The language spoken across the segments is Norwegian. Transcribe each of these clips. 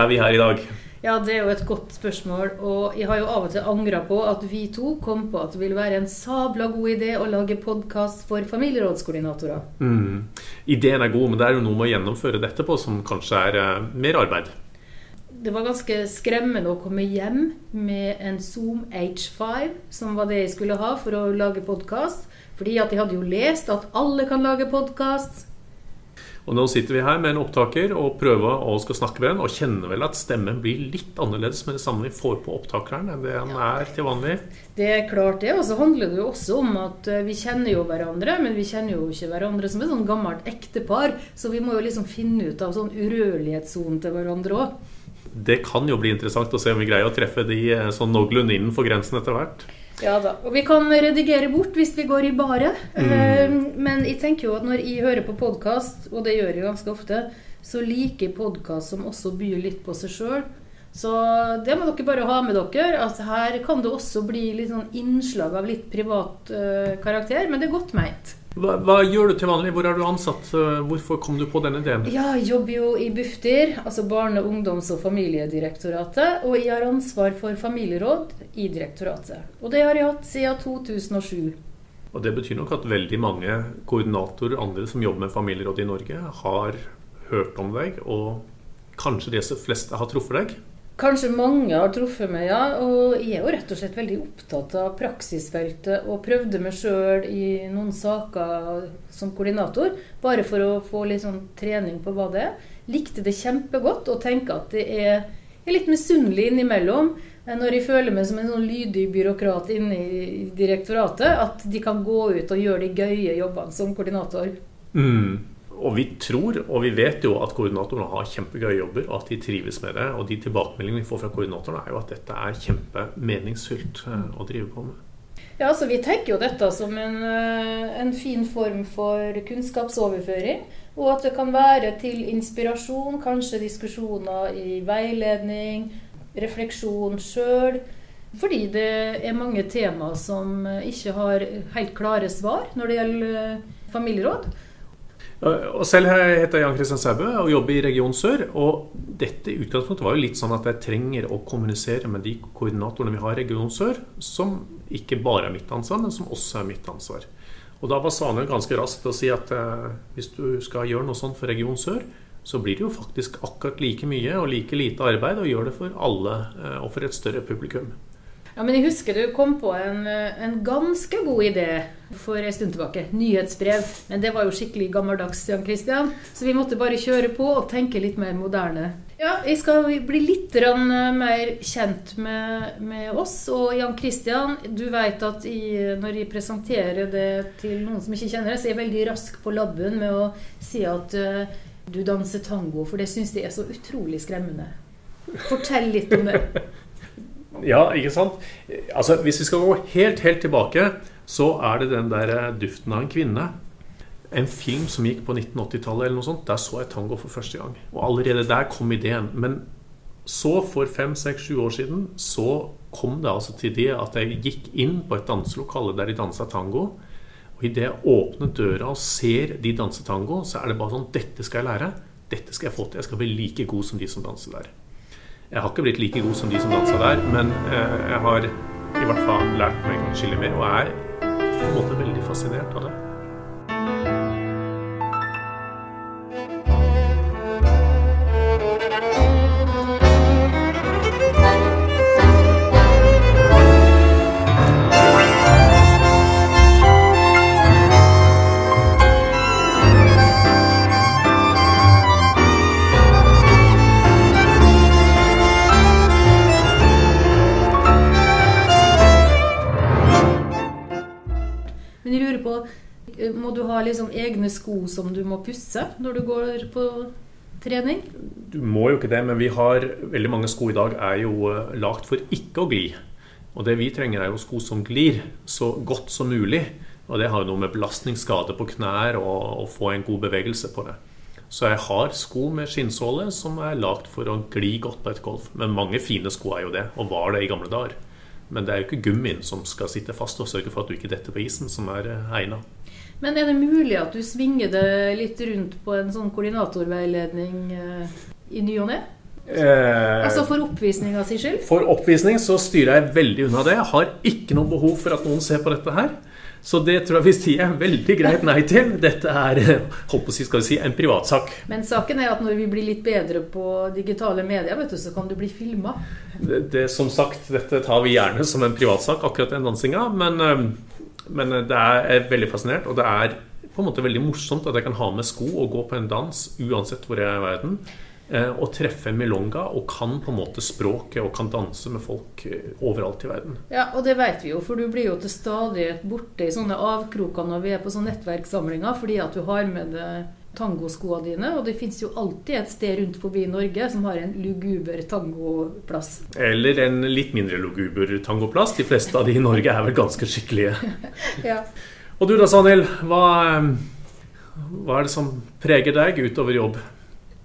Er vi her i dag? Ja, Det er jo et godt spørsmål. Og jeg har jo av og til angra på at vi to kom på at det ville være en sabla god idé å lage podkast for familierådskoordinatorer. Mm. Ideen er god, men det er jo noe med å gjennomføre dette på som kanskje er eh, mer arbeid. Det var ganske skremmende å komme hjem med en Zoom H5, som var det jeg skulle ha for å lage podkast. Fordi at jeg hadde jo lest at alle kan lage podkast. Og nå sitter vi her med en opptaker og prøver å skal snakke med den, og kjenner vel at stemmen blir litt annerledes med det samme vi får på opptakeren enn det den ja. er til vanlig. Det er klart det. Og så handler det jo også om at eh, vi kjenner jo hverandre, men vi kjenner jo ikke hverandre som et sånn gammelt ektepar. Så vi må jo liksom finne ut av sånn urørlighetssonen til hverandre òg. Det kan jo bli interessant å se om vi greier å treffe de eh, sånn noenlunde innenfor grensen etter hvert. Ja da. Og vi kan redigere bort hvis vi går i bare. Mm. Ehm, men jeg tenker jo at når jeg hører på podkast, og det gjør jeg ganske ofte, så liker jeg podkast som også byr litt på seg sjøl. Så det må dere bare ha med dere. at Her kan det også bli litt sånn innslag av litt privat uh, karakter, men det er godt meint. Hva, hva, gjør du til vanlig? Hvor er du ansatt? Hvorfor kom du på denne ideen? Ja, Jeg jobber jo i Bufdir, altså Barne-, ungdoms- og familiedirektoratet. Og jeg har ansvar for familieråd i direktoratet. Og det har jeg hatt siden 2007. Og Det betyr nok at veldig mange koordinatorer andre som jobber med familieråd i Norge, har hørt om deg, og kanskje de fleste har truffet deg? Kanskje mange har truffet meg, ja. Og jeg er jo rett og slett veldig opptatt av praksisfeltet og prøvde meg sjøl i noen saker som koordinator, bare for å få litt sånn trening på hva det er. Likte det kjempegodt og tenker at det er, er litt misunnelig innimellom når jeg føler meg som en sånn lydig byråkrat inne i direktoratet, at de kan gå ut og gjøre de gøye jobbene som koordinator. Mm. Og vi tror, og vi vet jo at koordinatorene har kjempegøye jobber, og at de trives med det. Og de tilbakemeldingene vi får fra koordinatorene, er jo at dette er kjempemeningsfylt eh, å drive på med. Ja, altså Vi tenker jo dette som en, eh, en, fin form for kunnskapsoverføring. Og at det kan være til inspirasjon, kanskje diskusjoner i veiledning, refleksjon sjøl. Fordi det er mange temaer som ikke har helt klare svar når det gjelder familieråd. Og selv heter Jan Kristian Sæbø og jobber i Region Sør. Og dette utgangspunktet var jo litt sånn at jeg trenger å kommunisere med de koordinatorene vi har i Region Sør, som ikke bare er mitt ansvar, men som også er mitt ansvar. Og da var Svanøy ganske raskt til å si at eh, hvis du skal gjøre noe sånt for Region Sør, så blir det jo faktisk akkurat like mye og like lite arbeid å gjøre det for alle eh, og for et større publikum. Ja, men Jeg husker du kom på en, en ganske god idé for en stund tilbake. Nyhetsbrev. Men det var jo skikkelig gammeldags, Jan Christian. Så vi måtte bare kjøre på og tenke litt mer moderne. Ja, jeg skal bli litt mer kjent med, med, oss. Og Jan Christian, du vet at jeg, når jeg presenterer det til noen som ikke kjenner det, så er jeg veldig rask på labben med å si at uh, du danser tango, for det syns de er så utrolig skremmende. Fortell litt om det. Ja, ikke sant? Altså, Hvis vi skal gå helt, helt tilbake, så er det den der eh, 'Duften av en kvinne'. En film som gikk på 1980-tallet, eller noe sånt. Der så jeg tango for første gang. Og allerede der kom ideen. Men så, for fem, seks, sju år siden, så kom det altså til det at jeg gikk inn på et danselokale der de dansa tango. Og idet jeg åpner døra og ser de danse tango, så er det bare sånn Dette skal jeg lære. Dette skal jeg få til. Jeg skal bli like god som de som danser der. Jeg har ikke blitt like god som de som dansa der, men eh, jeg har i hvert fall lært meg skille mer, og er på en måte veldig fascinert av det. Liksom egne sko som du må pusse når du går på trening? Du må jo ikke det, men vi har veldig mange sko i dag er jo eh, lagd for ikke å gli. Og det vi trenger, er jo sko som glir så godt som mulig. Og det har jo noe med belastningsskade på knær og å få en god bevegelse på det. Så jeg har sko med skinnsåle som er lagd for å gli godt på et golf. Men mange fine sko er jo det, og var det i gamle dager. Men det er jo ikke gummien som skal sitte fast og sørge for at du ikke detter på isen, som er eh, egna. Men er det mulig at du svinger det litt rundt på en sånn koordinatorveiledning eh, i ny og ne? Eh, Altså for oppvisninga si skyld? For oppvisning så styrer jeg veldig unna det. Jeg har ikke noe behov for at noen ser på dette her. Så det tror jeg vi sier veldig greit nei til. Dette er holdt på å si, skal vi si, en privatsak. Men saken er at når vi blir litt bedre på digitale medier, vet du, så kan du bli filma. Det, det, som sagt, dette tar vi gjerne som en privatsak, akkurat den dansinga. Men, eh, men det er, er veldig fascinert, og det er på en måte veldig morsomt at jeg kan ha med sko og gå på en dans uansett hvor jeg er i verden. Eh, Og treffe en milonga og kan på en måte språket og kan danse med folk eh, overalt i verden. Ja, og det vet vi jo, for du blir jo til stadighet borte i sånne avkroker når vi er på sånne nettverkssamlinger, fordi at du har med deg tangoskoene dine, og det fins jo alltid et sted rundt forbi Norge som har en luguber tangoplass. Eller en litt mindre luguber tangoplass. De fleste av de i Norge er vel ganske skikkelige. Ja. Og du da, Sanhild. Hva, eh, hva er det som preger deg utover jobb?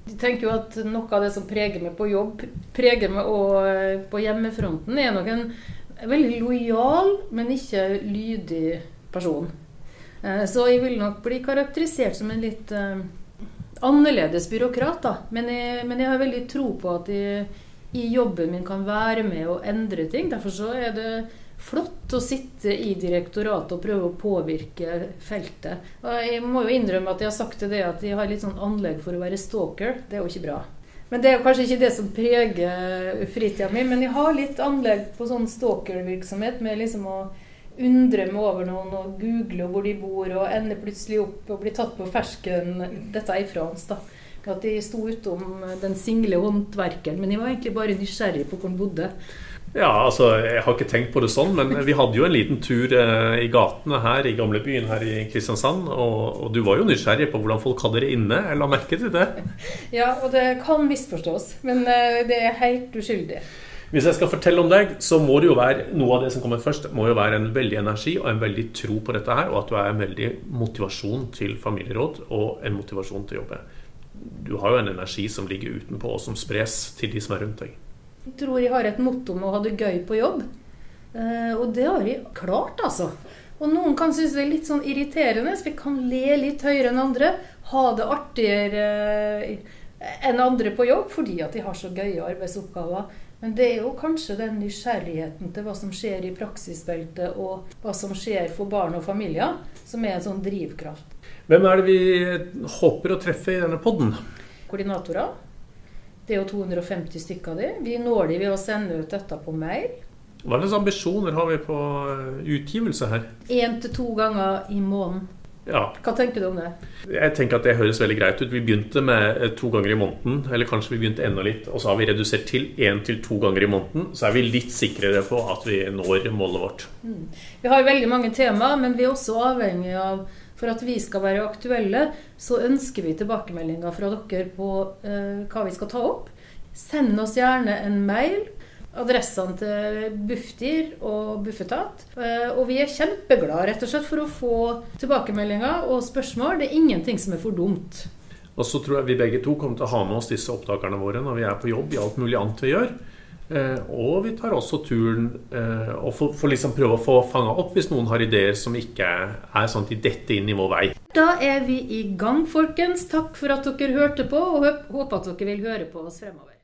Jeg tenker jo at Noe av det som preger meg på jobb, preger meg òg på hjemmefronten, er nok en veldig lojal, men ikke lydig person. Eh, Så jeg vil nok bli karakterisert som en litt eh, annerledes byråkrat, da. Men jeg, men jeg har veldig tro på at jeg i jobben min kan være med å endre ting. Derfor så er det flott å sitte i direktoratet og prøve å påvirke feltet. Og jeg må jo innrømme at jeg har sagt det at jeg har litt sånn anlegg for å være stalker. Det er jo ikke bra. Men det er jo kanskje ikke det som preger fritida mi. Men jeg har litt anlegg på sånn stalkervirksomhet med liksom å undre meg over noen og google hvor de bor, og ender plutselig opp og blir tatt på fersken. Dette er i Frans, da. At de sto utom den single håndverkeren. Men jeg var egentlig bare nysgjerrig på hvor han bodde. Ja, altså, Jeg har ikke tenkt på det sånn, men vi hadde jo en liten tur eh, i gatene her i gamlebyen her i Kristiansand. Og, og du var jo nysgjerrig på hvordan folk hadde det inne. Jeg la merke til det. Ja, og det kan misforstås, men eh, det er helt uskyldig. Hvis jeg skal fortelle om deg, så må det jo være noe av det som kommer først, må jo være en veldig energi og en veldig tro på dette her, og at du er en veldig motivasjon til familieråd og en motivasjon til å jobbe. Du har jo en energi som ligger utenpå, og som spres til de som er rundt deg. Tror jeg har et motto med å ha det gøy på jobb. Eh, og det har jeg klart, altså. Og noen kan synes det er litt sånn irriterende, så vi kan le litt høyere enn andre. Ha det artigere eh, enn andre på jobb fordi at de har så gøye arbeidsoppgaver. Men det er jo kanskje den nysgjerrigheten til hva som skjer i praksisfeltet, og hva som skjer for barn og familier, som er en sånn drivkraft. Hvem er det vi håper å treffe i denne podden? Koordinatorer. Det er jo 250 stykker av de. Vi når de ved å sende ut dette på mail. Hva slags ambisjoner har vi på eh, utgivelse her? Én til to ganger i måneden. Ja, Hva tenker du om det? jeg tenker at det høres veldig greit ut. Vi begynte med eh, to ganger i måneden, eller kanskje vi begynte enda litt, og så har vi redusert til én til to ganger i måneden. Så er vi litt sikrere på at vi når målet vårt. Vi har veldig mange temaer, men vi er også avhengig av for at vi skal være aktuelle, så ønsker vi tilbakemeldinger fra dere på eh, hva vi skal ta opp. Send oss gjerne en mail. Adressene til Bufdir og Bufetat. Eh, og vi er kjempeglade rett og slett for å få tilbakemeldinger og spørsmål. Det er ingenting som er for dumt. Og så tror jeg vi begge to kommer til å ha med oss disse opptakerne våre når vi er på jobb i alt mulig annet vi gjør. Eh, og vi tar også turen eh, og får, får liksom prøve å få fanga opp hvis noen har ideer som ikke er sånn at de detter inn i vår vei. Da er vi i gang, folkens. Takk for at dere hørte på, og håper at dere vil høre på oss fremover.